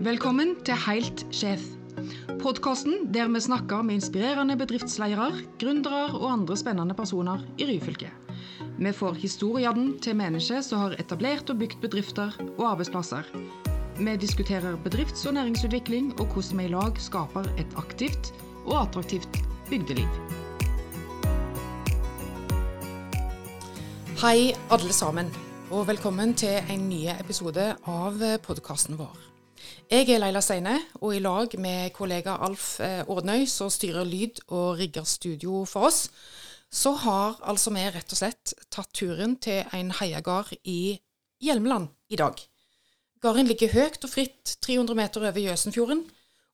Velkommen til Helt sjef. Podkasten der vi snakker med inspirerende bedriftsledere, gründere og andre spennende personer i Ryfylke. Vi får historiene til mennesker som har etablert og bygd bedrifter og arbeidsplasser. Vi diskuterer bedrifts- og næringsutvikling og hvordan vi i lag skaper et aktivt og attraktivt bygdeliv. Hei, alle sammen, og velkommen til en ny episode av podkasten vår. Jeg er Leila Steine, og i lag med kollega Alf Ådnøy, Ordnøy, som styrer lyd og rigger studio for oss, så har altså vi rett og slett tatt turen til en heiagard i Hjelmeland i dag. Gården ligger høyt og fritt 300 meter over Jøsenfjorden,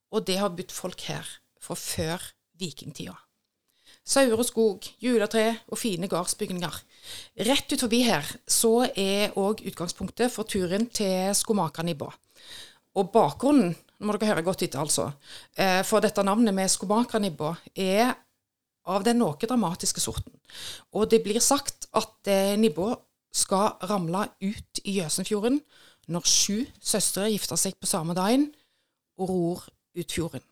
og det har budt folk her fra før vikingtida. Sauer og skog, juletre og fine gardsbygninger. Rett ut forbi her så er òg utgangspunktet for turen til Skomakanibba. Og bakgrunnen nå må dere høre godt etter, altså, eh, for dette navnet med Skomakanibba er av den noe dramatiske sorten. Og det blir sagt at eh, nibba skal ramle ut i Jøsenfjorden når sju søstre gifter seg på samme dagen og ror ut fjorden.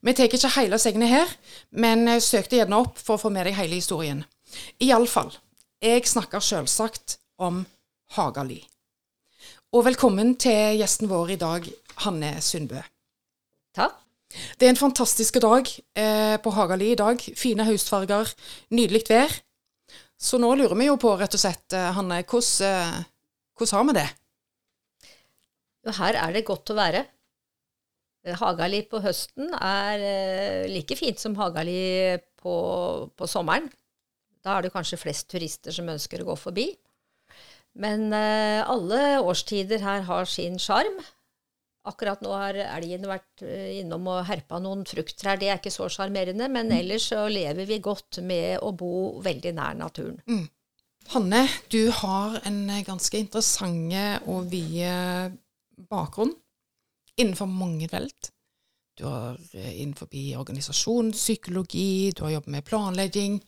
Vi tar ikke hele segnet her, men jeg søkte gjerne opp for å få med deg hele historien. Iallfall, jeg snakker selvsagt om Hagali. Og velkommen til gjesten vår i dag, Hanne Sundbø. Takk. Det er en fantastisk dag eh, på Hagali i dag. Fine høstfarger, nydelig vær. Så nå lurer vi jo på, rett og slett, eh, Hanne, hvordan, eh, hvordan har vi det? Jo, her er det godt å være. Eh, Hagali på høsten er like fint som Hagali på, på sommeren. Da er det kanskje flest turister som ønsker å gå forbi. Men eh, alle årstider her har sin sjarm. Akkurat nå har elgen vært eh, innom og herpa noen frukttrær. Det er ikke så sjarmerende, men ellers så lever vi godt med å bo veldig nær naturen. Hanne, du har en ganske interessant og vide bakgrunn innenfor mange felt. Du har eh, innenfor organisasjon, psykologi, du har jobbet med planlegging,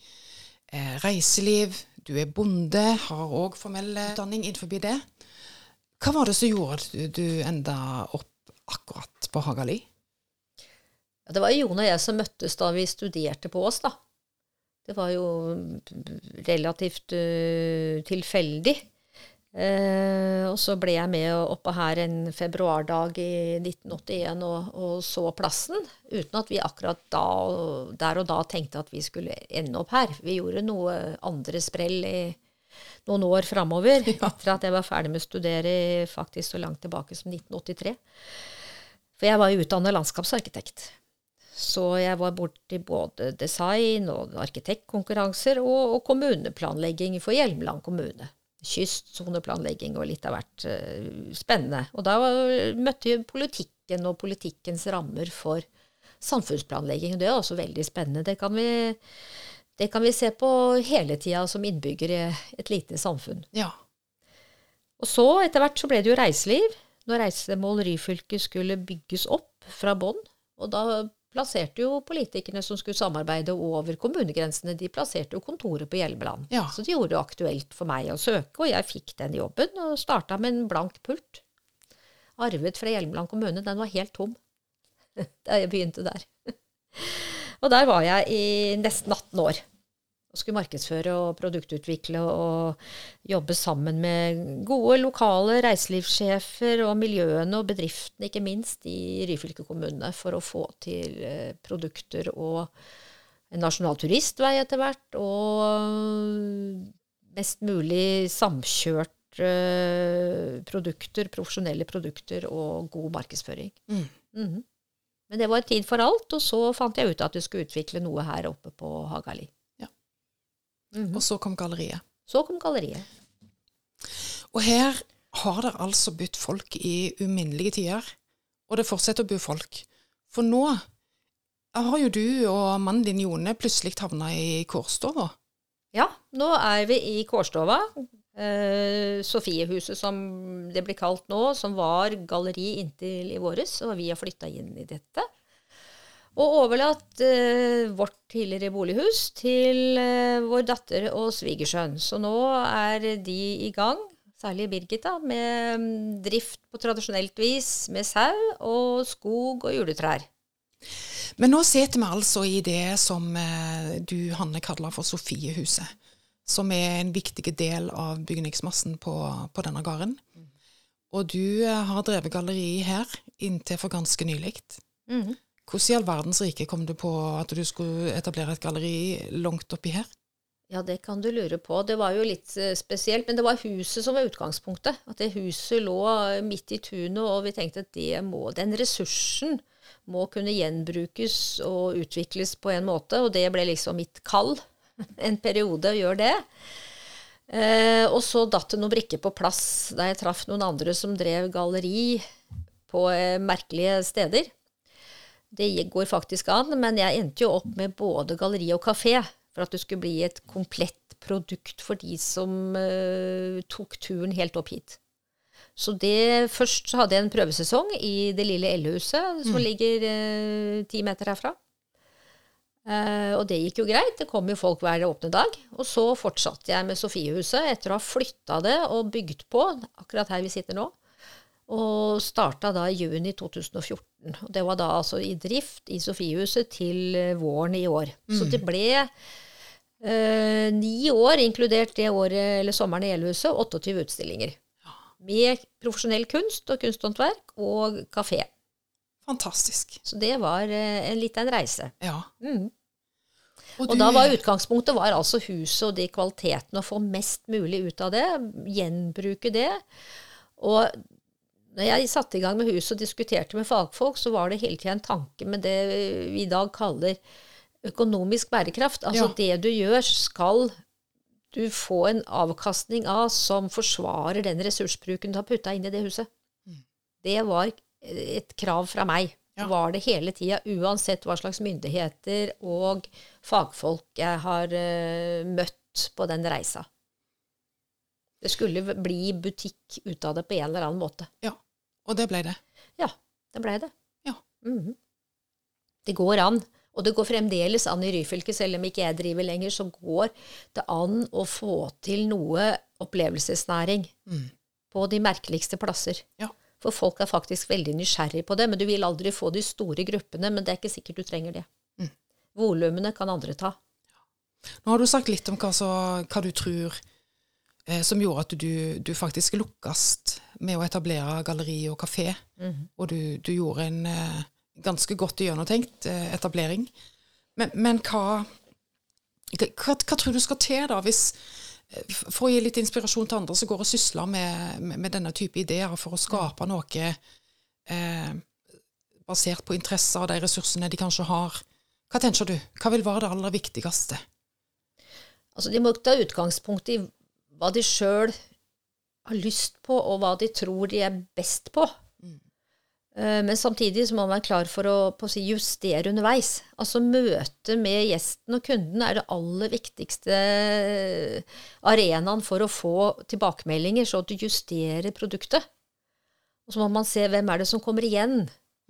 eh, reiseliv, du er bonde, har òg formell utdanning innenfor det. Hva var det som gjorde at du, enda opp akkurat på Hagali? Det var Jon og jeg som møttes da vi studerte på Ås, da. Det var jo relativt uh, tilfeldig. Eh, og så ble jeg med oppe her en februardag i 1981 og, og, så plassen, uten at vi akkurat da, der og da tenkte at vi skulle ende opp her. Vi gjorde noe andre sprell i noen år framover, ja. etter at jeg var ferdig med å studere faktisk så langt tilbake som 1983. For jeg var jo utdannet landskapsarkitekt. Så jeg var borti både design og arkitektkonkurranser og, og kommuneplanlegging for Hjelmeland kommune kystsoneplanlegging og litt av hvert uh, spennende. Og da møtte vi politikken og politikkens rammer for samfunnsplanlegging. Det er også veldig spennende. Det kan vi, det kan vi se på hele tida som innbygger i et lite samfunn. Ja. Og så, etter hvert, så ble det jo reiseliv. Når Reisemål Ryfylke skulle bygges opp fra bånn. Og da plasserte jo politikerne som skulle samarbeide over kommunegrensene, de plasserte jo kontoret på Hjelmeland. Ja. Så de gjorde det aktuelt for meg å søke, og jeg fikk den jobben og starta med en blank pult. Arvet fra Hjelmeland kommune. Den var helt tom da jeg begynte der. og der var jeg i nesten 18 år og skulle markedsføre og produktutvikle og jobbe sammen med gode lokale reiselivssjefer og miljøene og bedriftene, ikke minst, i Ryfylke kommune for å få til eh, produkter og en nasjonal turistvei etter hvert, og mest mulig samkjørt eh, produkter, profesjonelle produkter og god markedsføring. Mm. Mm -hmm. Men det var en tid for alt, og så fant jeg ut at vi skulle utvikle noe her oppe på Hagali. Mm -hmm. Og så kom galleriet. Så kom galleriet. Og her har det altså bytt folk i uminnelige tider. Og det fortsetter å bo folk. For nå har jo du og mannen din Jone plutselig havna i kårstova. Ja, nå er vi i kårstova. Eh, Sofiehuset, som det blir kalt nå, som var galleri inntil i våres, og vi har flytta inn i dette og overlatt eh, vårt tidligere bolighus til eh, vår datter og svigersønn. Så nå er de i gang særlig Birgit, da, med mm, drift på tradisjonelt vis, med sau og skog og juletrær. Men nå sitter vi altså i det som eh, du, Hanne, kaller for Sofiehuset. Som er en viktig del av bygningsmassen på, på denne gården. Og du eh, har drevet galleri her inntil for ganske nylig. Mhm. Hvordan i all verdens rike kom du på at du skulle etablere et galleri langt oppi her? Ja, det kan du lure på. Det var jo litt eh, spesielt, men det var huset som var utgangspunktet. At det huset lå eh, midt i tunet, og vi tenkte at må, den ressursen må kunne gjenbrukes og utvikles på en måte, og det ble liksom mitt kall en periode å gjøre det. Eh, og så datt det noen brikker på plass da jeg traff noen andre som drev galleri på eh, merkelige steder. Det går faktisk an, men jeg endte jo opp med både galleri og kafé for at det skulle bli et komplett produkt for de som uh, tok turen helt opp hit. Så det, Først hadde jeg en prøvesesong i det lille Ellehuset, som ligger ti ti meter herfra. Uh, og det gikk jo greit. Det kom jo folk hver åpne dag. Og så fortsatte jeg med Sofiehuset etter å ha flytta det og bygd på, akkurat her vi sitter nå. Og starta da i juni 2014. Og det var da altså i drift i Sofiehuset til eh, våren i år. Så det ble eh, ni år, inkludert det året eller sommeren i Elhuset, 28 utstillinger. Med profesjonell kunst og kunsthåndverk og kafé. Fantastisk. Så det var eh, en liten reise. Ja. Mm. Og, Og da var utgangspunktet var altså huset og de kvalitetene, å få mest mulig ut av det, gjenbruke det. Og når jeg satte i gang med huset og diskuterte med fagfolk, så var det hele tida en tanke med det vi i dag kaller økonomisk bærekraft. Altså Ja. det du gjør, skal du få en avkastning av som forsvarer den ressursbruken du har putta inn i det huset. Det var et krav fra meg. Ja. Var det hele tida, uansett hva slags myndigheter og fagfolk jeg har uh, møtt på den reisa. Det skulle bli butikk ut av det på en eller annen måte. Ja, og det ble det. Ja, det blei det. Ja. Mhm. Det går an. Og det går fremdeles an i Ryfylke, selv om ikke jeg driver lenger, så går det an å få til noe opplevelsesnæring Mm. på de merkeligste plasser. Ja. For folk er faktisk veldig nysgjerrig på det, men du vil aldri få de store gruppene, men det er ikke sikkert du trenger det. Mm. Volumene kan andre ta. Nå har du sagt litt om hva, så, hva du tror som gjorde at du, du faktisk lukkes med å etablere galleri og kafé, Mhm. og du, du gjorde en eh, ganske godt gjennomtenkt eh, etablering. Men, men hva, hva, hva tror du skal til da, hvis eh, for å gi litt inspirasjon til andre som går og sysler med, med, med denne type ideer for å skape noe eh, basert på interesser og de ressursene de kanskje har. Hva tenker du? Hva vil være det aller viktigste? Altså, de må ta utgangspunkt i hva de sjøl har lyst på, og hva de tror de er best på. Eh, Men samtidig så må man være klar for å, på å si, justere underveis. Altså møtet med gjesten og kunden er det aller viktigste arenaen for å få tilbakemeldinger, så at du justerer produktet. Og så må man se hvem er det som kommer igjen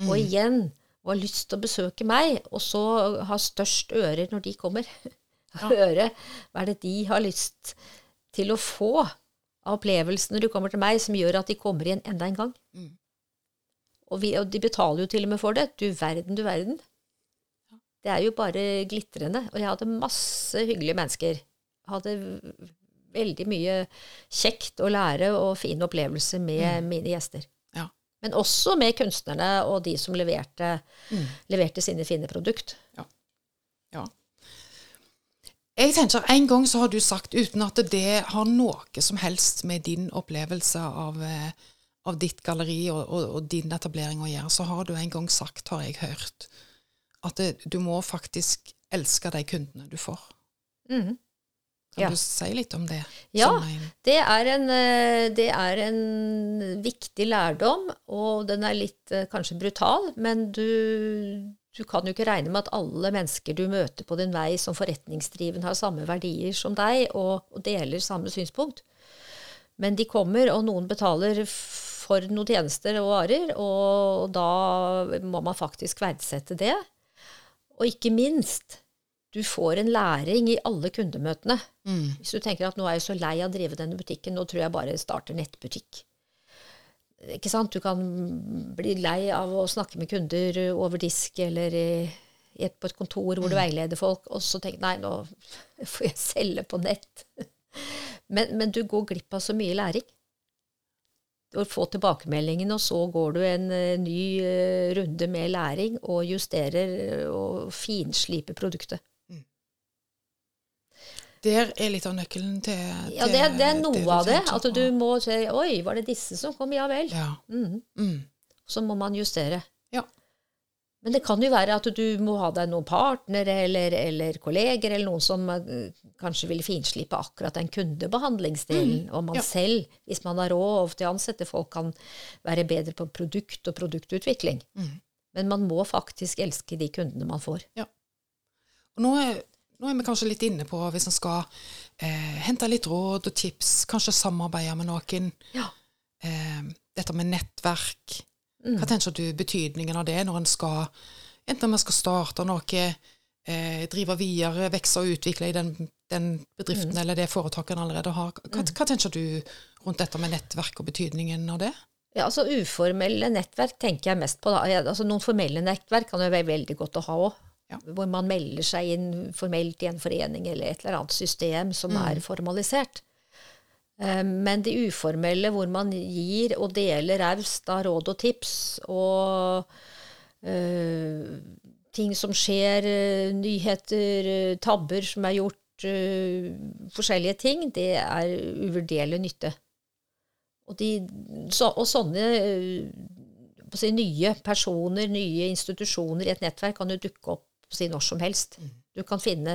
og igjen og har lyst til å besøke meg, og så har størst ører når de kommer. Høre hva er det de har lyst til å få av opplevelsene de kommer til meg, som gjør at de kommer igjen enda en gang. Mm. Og, vi, og de betaler jo til og med for det. Du verden, du verden. Det er jo bare glitrende. Og jeg hadde masse hyggelige mennesker. Hadde veldig mye kjekt å lære og fine opplevelser med mine gjester. Ja. Men også med kunstnerne og de som leverte, Mm. leverte sine fine produkt. Ja. Ja. Jeg tenker En gang så har du sagt, uten at det har noe som helst med din opplevelse av, eh, av ditt galleri og, og, og din etablering å gjøre, så har du en gang sagt, har jeg hørt, at det, du må faktisk elske de kundene du får. Mm. Kan Ja. du si litt om det? Ja. Det er, en, eh, det er en viktig lærdom, og den er litt eh, kanskje brutal, men du, du kan jo ikke regne med at alle mennesker du møter på din vei som forretningsdrivende, har samme verdier som deg og, og deler samme synspunkt. Men de kommer, og noen betaler for noen tjenester og varer, og da må man faktisk verdsette det. Og ikke minst du får en læring i alle kundemøtene. Mm. Hvis du tenker at nå er jeg så lei av å drive denne butikken, nå tror jeg bare starter nettbutikk. Ikke sant? Du kan bli lei av å snakke med kunder over disk eller i, i et, på et kontor hvor du veileder folk, og så tenke nei, nå får jeg selge på nett. Men, men du går glipp av så mye læring. Du får tilbakemeldingen, og så går du en eh, ny eh, runde med læring og justerer eh, og finsliper produktet. Der er litt av nøkkelen til, Ja, det, det er noe det av det. At du må si Oi, var det disse som kom? Ja vel. Ja. Mm. Mm. Så må man justere. Ja. Men det kan jo være at du må ha deg noen partnere eller, eller kolleger eller noen som eh, kanskje vil finslipe akkurat den kundebehandlingsdelen. Og man ja. selv, hvis man har råd til å ansette folk, kan være bedre på produkt og produktutvikling. Mm. Men man må faktisk elske de kundene man får. Ja. Og nå er, nå er vi kanskje litt inne på hvis en skal eh, hente litt råd og tips, kanskje samarbeide med noen. Ja. Eh, dette med nettverk. Mm. Hva tenker du betydningen av det når en skal Enten om en skal starte noe, eh, drive videre, vokse og utvikle i den, den bedriften Mm. eller det foretaket en allerede har. Hva, hva tenker du rundt dette med nettverk og betydningen av det? Ja, altså Uformelle nettverk tenker jeg mest på. da. Altså, noen formelle nettverk kan jo være veldig godt å ha òg. Ja. Hvor man melder seg inn formelt i en forening eller et eller annet system som er formalisert. Eh, Men de uformelle, hvor man gir og deler raust av råd og tips og eh, ting som skjer, eh, nyheter, tabber som er gjort, eh, forskjellige ting, det er uvurderlig nytte. Og, de, så, og sånne eh, si, nye personer, nye institusjoner i et nettverk kan jo dukke opp si, når som helst. Du kan finne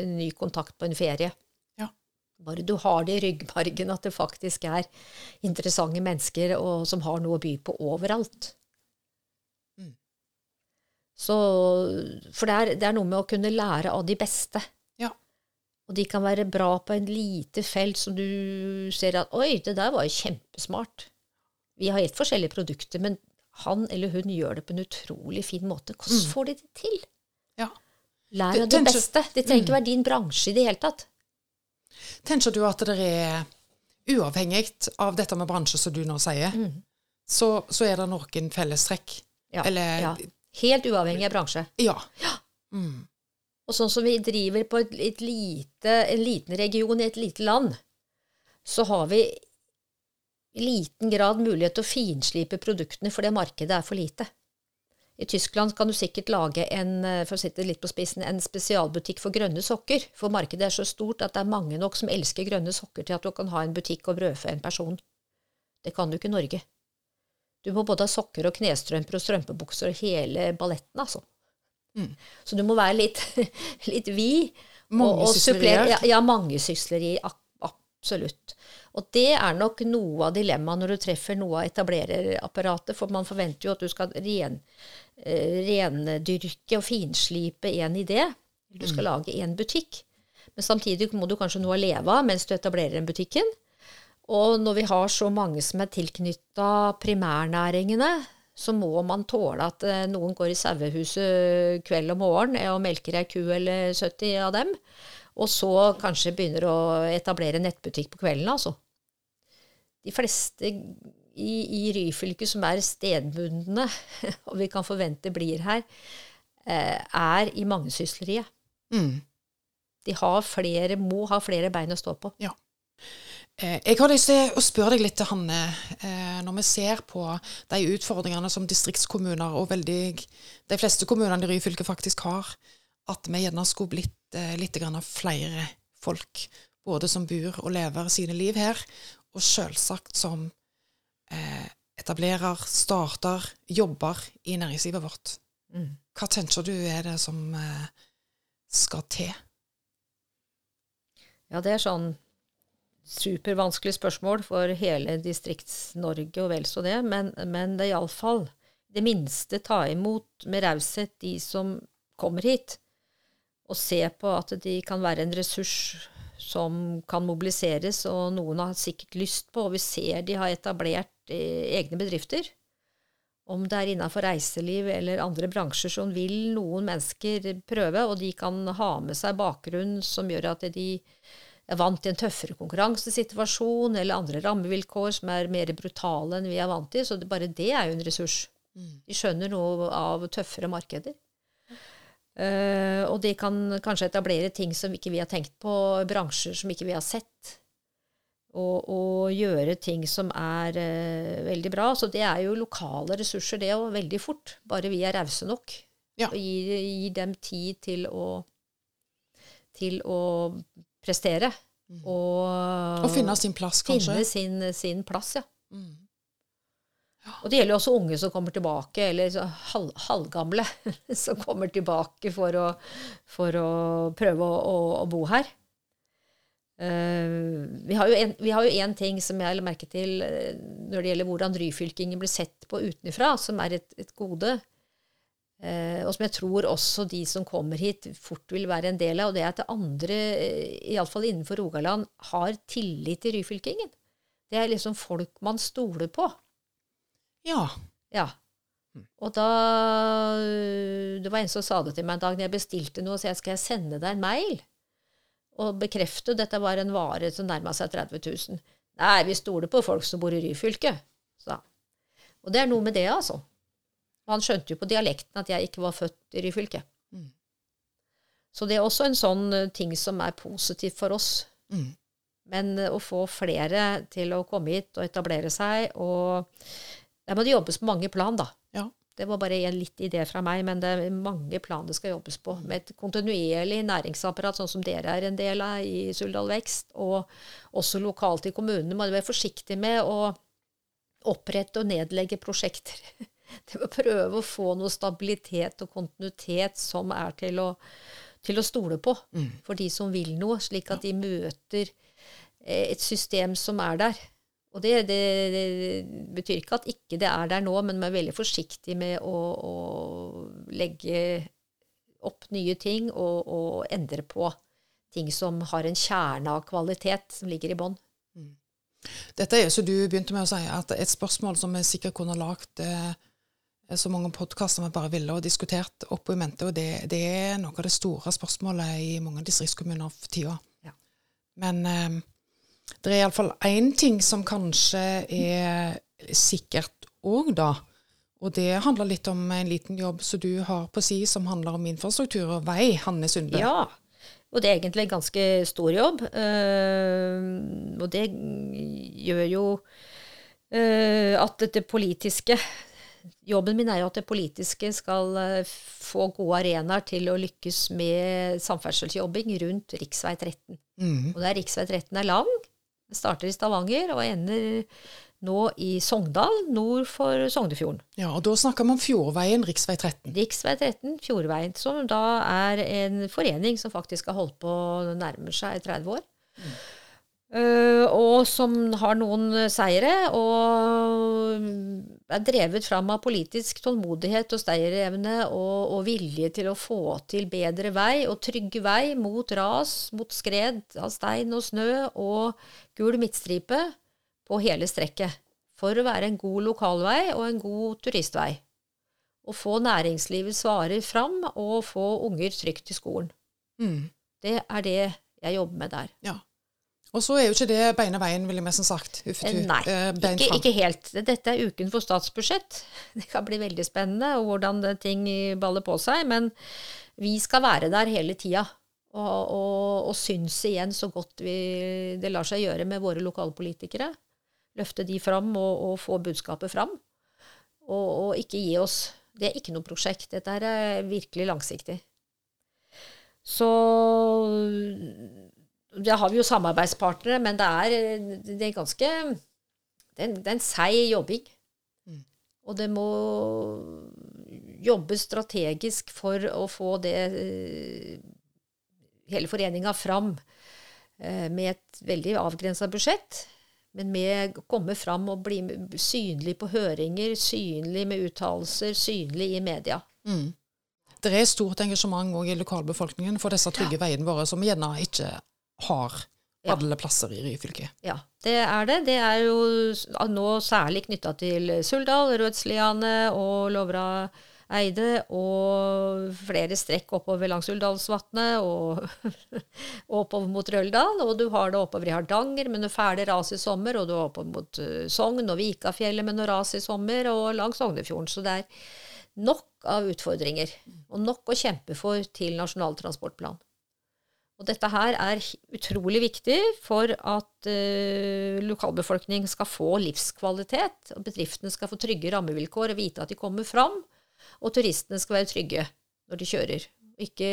en ny kontakt på en ferie. Ja. Bare du har det i ryggmargen at det faktisk er interessante mennesker og, som har noe å by på overalt. Mm. Så, for det er, det er noe med å kunne lære av de beste. Ja. Og de kan være bra på en lite felt som du ser at Oi, det der var jo kjempesmart. Vi har helt forskjellige produkter, men han eller hun gjør det på en utrolig fin måte. Hvordan får de det til? Ja. Lær av det beste. Det trenger ikke være din bransje i det hele tatt. Tenker du at det er uavhengig av dette med bransje, som du nå sier, så, så er det noen fellestrekk? Ja, Eller ja. Helt uavhengig av bransje. Ja. Mm. Og sånn som vi driver på et, et lite, en liten region i et lite land, så har vi i liten grad mulighet til å finslipe produktene fordi markedet er for lite. I Tyskland kan du sikkert lage en, eh, for å sitte litt på spissen, en spesialbutikk for grønne sokker, for markedet er så stort at det er mange nok som elsker grønne sokker til at du kan ha en butikk og brødfø en person. Det kan du ikke i Norge. Du må både ha sokker og knestrømper og strømpebukser og hele balletten, altså. Mm. Så du må være litt, litt vid. Mange og, og Ja, ja, mange sysleri. ak- Absolutt. Og det er nok noe av dilemmaet når du treffer noe av etablererapparatet, for man forventer jo at du skal ren, eh, rendyrke og finslipe en idé. Du skal lage en butikk. Men samtidig må du kanskje noe å leve av mens du etablerer den butikken. Og når vi har så mange som er tilknytta primærnæringene, så må man tåle at eh, noen går i sauehuset kveld og morgen og melker ei ku eller 70 av dem, og så kanskje begynner å etablere nettbutikk på kvelden, altså. De fleste i, i Ryfylke som er stedbundne, og vi kan forvente blir her, eh, er i mangesysleriet. Mm. De har flere, må ha flere bein å stå på. Ja. Eh, Jeg har lyst til å spørre deg litt, Hanne, eh, når vi ser på de utfordringene som distriktskommuner og veldig, de fleste kommunene i Ryfylke faktisk har, at vi gjerne skulle blitt eh, litt flere folk, både som bor og lever sine liv her, og selvsagt som eh, etablerer, starter, jobber i næringslivet vårt. Mm. Hva tenker du er det som eh, skal til? Ja, det er sånn supervanskelig spørsmål for hele Distrikts-Norge og vel så det, men, men det er iallfall det minste ta imot med raushet de som kommer hit, og se på at de kan være en ressurs som kan mobiliseres, og noen har sikkert lyst på, og vi ser de har etablert eh, egne bedrifter. Om det er innenfor reiseliv eller andre bransjer, så vil noen mennesker prøve, og de kan ha med seg bakgrunn som gjør at de er vant til en tøffere konkurransesituasjon eller andre rammevilkår som er mer brutale enn vi er vant til. Så det, bare det er jo en ressurs. De skjønner noe av tøffere markeder. Uh, og de kan kanskje etablere ting som ikke vi har tenkt på, bransjer som ikke vi har sett. Og, og gjøre ting som er uh, veldig bra. Så det er jo lokale ressurser, det òg, veldig fort. Bare vi er rause nok. Ja. Og gir, gir, dem tid til å, til å prestere. Mm. Og, og, finne sin plass, kanskje. Finne sin, sin plass, ja. Mm. Og det gjelder også unge som kommer tilbake, eller halv, halvgamle som kommer tilbake for å, for å prøve å, å, å, bo her. Uh, vi har jo én ting som jeg la merke til uh, når det gjelder hvordan ryfylkingen blir sett på utenfra, som er et, et gode. Uh, og som jeg tror også de som kommer hit, fort vil være en del av. Og det er at det andre, iallfall innenfor Rogaland, har tillit til ryfylkingen. Det er liksom folk man stoler på. Ja. ja. Og da Det var en som sa det til meg en dag når jeg bestilte noe, så jeg skal jeg sende deg en mail og bekrefte dette var en vare som nærma seg 30 000. Nei, vi stoler på folk som bor i Ryfylke, sa Og det er noe med det, altså. Og han skjønte jo på dialekten at jeg ikke var født i Ryfylke. Mm. Så det er også en sånn eh, ting som er positivt for oss. Mm. Men eh, å få flere til å komme hit og etablere seg og der må det jobbes på mange plan, da. Ja. Det var bare en litt idé fra meg, men det er mange plan det skal jobbes på. Med et kontinuerlig næringsapparat, sånn som dere er en del av i Suldal Vekst, og også lokalt i kommunene, må du være forsiktig med å opprette og nedlegge prosjekter. Det må prøve å få noe stabilitet og kontinuitet som er til å, til å stole på mm. for de som vil noe, slik at de møter eh, et system som er der. Og det, det, det, betyr ikke at ikke det er der nå, men man er veldig forsiktig med å, å legge opp nye ting og, og, endre på ting som har en kjerne av kvalitet som ligger i bånn. Mm. Dette er, jo som du begynte med å si, at et spørsmål som vi sikkert kunne lagd eh, så mange podkaster vi bare ville og diskutert opp i mente, og det, det, er noe av det store spørsmålet i mange distriktskommuner for tida. Ja. Men eh, det er iallfall én ting som kanskje er sikkert òg, da. Og det handler litt om en liten jobb som du har på si, som handler om infrastruktur og vei, Hanne Sundbø. Ja, og det er egentlig en ganske stor jobb. Uh, og det gjør jo uh, at det politiske Jobben min er jo at det politiske skal uh, få gode arenaer til å lykkes med samferdselsjobbing rundt rv. 13. Mm. Og der rv. 13 er lang, det starter i Stavanger og ender nå i Sogndal, nord for Sognefjorden. Ja, og Da snakker vi om Fjordveien, rv. 13. Rv. 13, Fjordveien, som da er en forening som faktisk har holdt på nærmer seg 30 år. Mm. Uh, og som har noen seire, og er drevet fram av politisk tålmodighet og stayerevne og, og, vilje til å få til bedre vei og trygge vei mot ras, mot skred av stein og snø og gul midtstripe på hele strekket. For å være en god lokalvei og en god turistvei. Og få næringslivets varer fram og få unger trygt i skolen. Mm. Det er det jeg jobber med der. Ja. Og så er jo ikke det beina veien, ville jeg nesten sagt. Ufetur. Eh, nei, eh, ikke, ikke, helt. Dette er uken for statsbudsjett. Det kan bli veldig spennende og hvordan ting baller på seg. Men vi skal være der hele tida. Og, og, og synse igjen så godt vi, det lar seg gjøre med våre lokalpolitikere. Løfte de fram og, og få budskapet fram. Og, og ikke gi oss. Det er ikke noe prosjekt. Dette er virkelig langsiktig. Så da har vi jo samarbeidspartnere, men det er, det er ganske Det er en, seig jobbing. Mm. Og det må jobbes strategisk for å få det hele foreninga fram eh, med et veldig avgrensa budsjett. Men med å komme fram og bli synlig på høringer, synlig med uttalelser, synlig i media. Mm. Det er stort engasjement i lokalbefolkningen for disse trygge ja. veiene våre, som vi gjerne ikke har Ja. alle plasser i Ryfylke. Ja, det er det. Det er jo nå særlig knytta til Suldal, Rødsliane og Lovra Eide, og flere strekk oppover langs Uldalsvatnet og oppover mot Røldal. Og du har det oppover i Hardanger med noe fæle ras i sommer, og du har oppover mot eh, Sogn og Vikafjellet med noe ras i sommer, og langs Sognefjorden. Så det er nok av utfordringer, og nok å kjempe for til Nasjonal transportplan. Og dette her er utrolig viktig for at uh, lokalbefolkningen skal få livskvalitet, og bedriftene skal få trygge rammevilkår og vite at de kommer fram, og turistene skal være trygge når de kjører. Ikke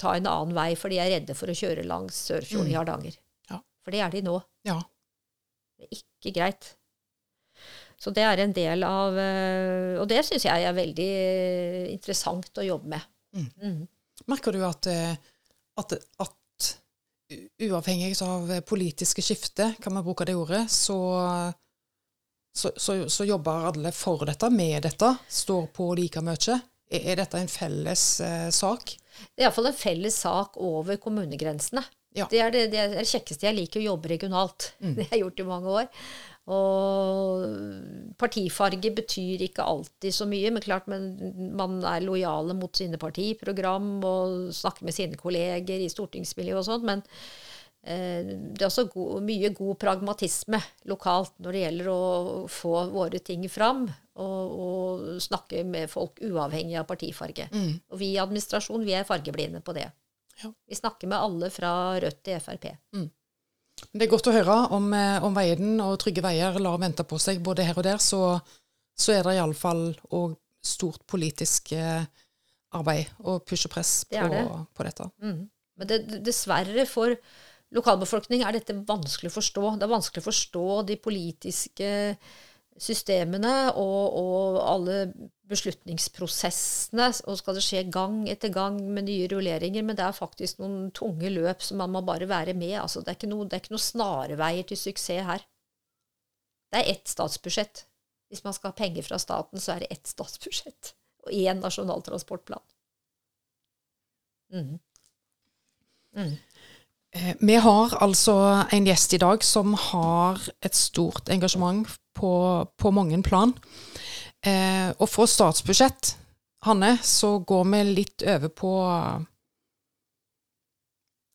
ta en annen vei for de er redde for å kjøre langs Sørfjorden i Hardanger. Ja. For det er de nå. Ja. Det er ikke greit. Så det er en del av eh, Og det syns jeg er veldig eh, interessant å jobbe med. Mm. Merker du at, eh, at, at uavhengig av politiske skifte, kan man bruke det ordet, så, så, så, så jobber alle for dette, med dette, står på like mye? Er, er dette en felles eh, sak? Det er iallfall en felles sak over kommunegrensene. Ja. Det, er det, det er det kjekkeste jeg liker, å jobbe regionalt. Det har jeg gjort i mange år. Og partifarge betyr ikke alltid så mye, men klart men man er lojale mot sine partiprogram og snakker med sine kolleger i stortingsmiljøet og sånn. Men eh, det er også go mye god pragmatisme lokalt når det gjelder å få våre ting fram. Og, og snakke med folk uavhengig av partifarge. Og vi i administrasjon vi er fargeblinde på det. Ja. Vi snakker med alle fra Rødt til Frp. Det er godt å høre om, eh, om veien og Trygge veier lar vente på seg både her og der. Så, så er det iallfall òg stort politisk eh, arbeid og push og press på, det. på dette. Mm. Men det, det- dessverre for lokalbefolkning er dette vanskelig å forstå. Det er vanskelig å forstå de politiske systemene og, og alle beslutningsprosessene. Og skal det skje gang etter gang med nye rulleringer. Men det er faktisk noen tunge løp som man må bare være med. Altså, det, er ikke noe, det er snarveier til suksess her. Det er ett statsbudsjett. Hvis man skal ha penger fra staten, så er det ett statsbudsjett. Og én nasjonal transportplan. Mm. Mm. Eh, Vi har altså en gjest i dag som har et stort engasjement på, på mange plan. Eh, og for statsbudsjett, Hanne, så går vi litt over på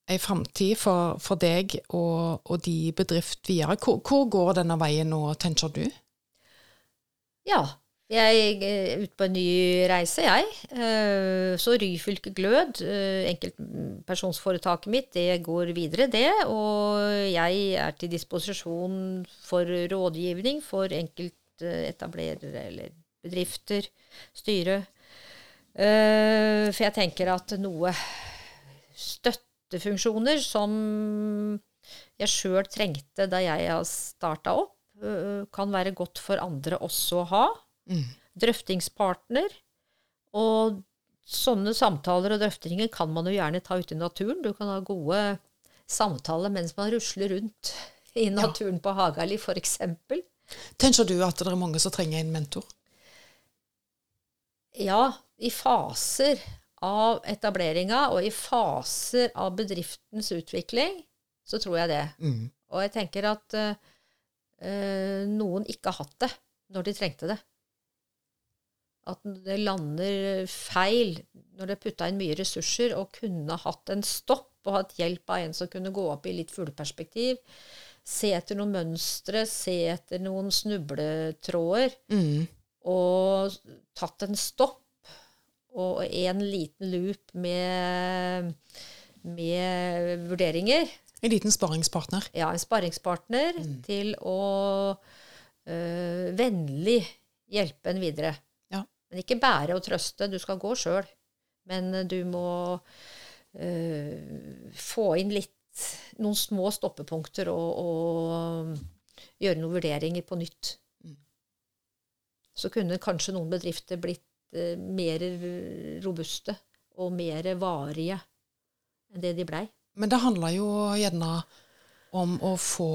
ei framtid for, for deg og, og de bedrift videre. Hvor, hvor går denne veien nå, tenker du? Ja, jeg er ute på en ny reise, jeg. Eh, Så Ryfylke Glød, eh, enkeltpersonsforetaket mitt, det går videre, det. Og jeg er til disposisjon for rådgivning for enkeltetablerere eller bedrifter, styre. Eh, For jeg tenker at noe støttefunksjoner som jeg sjøl trengte da jeg starta opp, øh, kan være godt for andre også å ha. Drøftingspartner. Og sånne samtaler og drøftinger kan man jo gjerne ta ute i naturen. Du kan ha gode samtaler mens man rusler rundt i naturen på Hagali, f.eks. Tenker du at det er mange som trenger en mentor? Ja, i faser av etableringa og i faser av bedriftens utvikling, så tror jeg det. Og jeg tenker at eh, noen ikke har hatt det når de trengte det. At det lander feil når det er putta inn mye ressurser og kunne hatt en stopp og hatt hjelp av en som kunne gå opp i litt fugleperspektiv. Se etter noen mønstre, se etter noen snubletråder. Og tatt en stopp og en liten loop med, med vurderinger En liten sparringspartner. ja, en sparringspartner til å øh, vennlig hjelpe en videre. Ja. Men ikke bære og trøste, du skal gå sjøl. Men øh, du må øh, få inn litt noen små stoppepunkter og, og gjøre noen vurderinger på nytt. Så kunne kanskje noen bedrifter blitt øh, mer robuste og mer varige enn det de blei. Men det handler jo gjerne om å få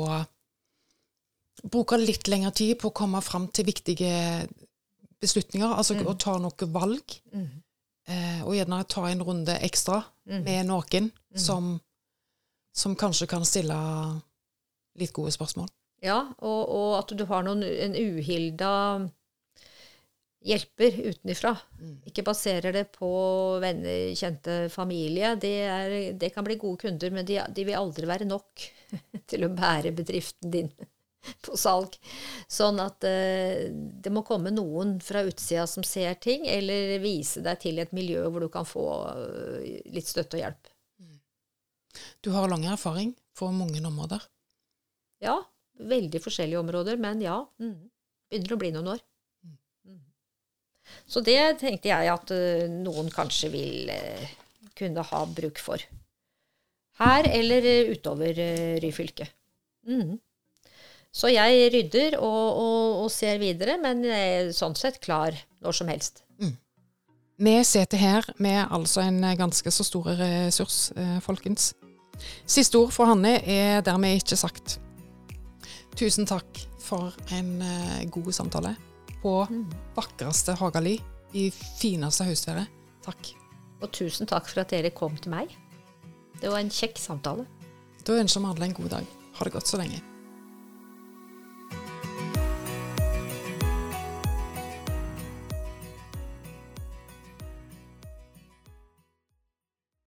Bruke litt lengre tid på å komme fram til viktige beslutninger, altså å ta noen valg. Eh, og gjerne ta en runde ekstra med noen som, som kanskje kan stille litt gode spørsmål. Ja, og, og at du har noen, en uhilda hjelper utenifra. Mm. Ikke baserer det på venner, kjente, familie. Det, er, det kan bli gode kunder, men de, de vil aldri være nok til å bære bedriften din på salg. Sånn at eh, det må komme noen fra utsida som ser ting, eller vise deg til et miljø hvor du kan få eh, litt støtte og hjelp. Du har lang erfaring på mange områder. Ja, veldig forskjellige områder, men ja. Mm, begynner å bli noen år. Mm. Så det tenkte jeg at eh, noen kanskje vil eh, kunne ha bruk for. Her eller eh, utover Ryfylke. Mm. Så jeg rydder og, og, og ser videre, men er sånn sett klar når som helst. Vi sitter her med altså en ganske så stor ressurs, folkens. Siste ord for Hanne er dermed ikke sagt. Tusen takk for en god samtale på vakreste Hagali i fineste høstferie. Takk. Og tusen takk for at dere kom til meg. Det var en kjekk samtale. Da ønsker vi alle en god dag. Ha det godt så lenge.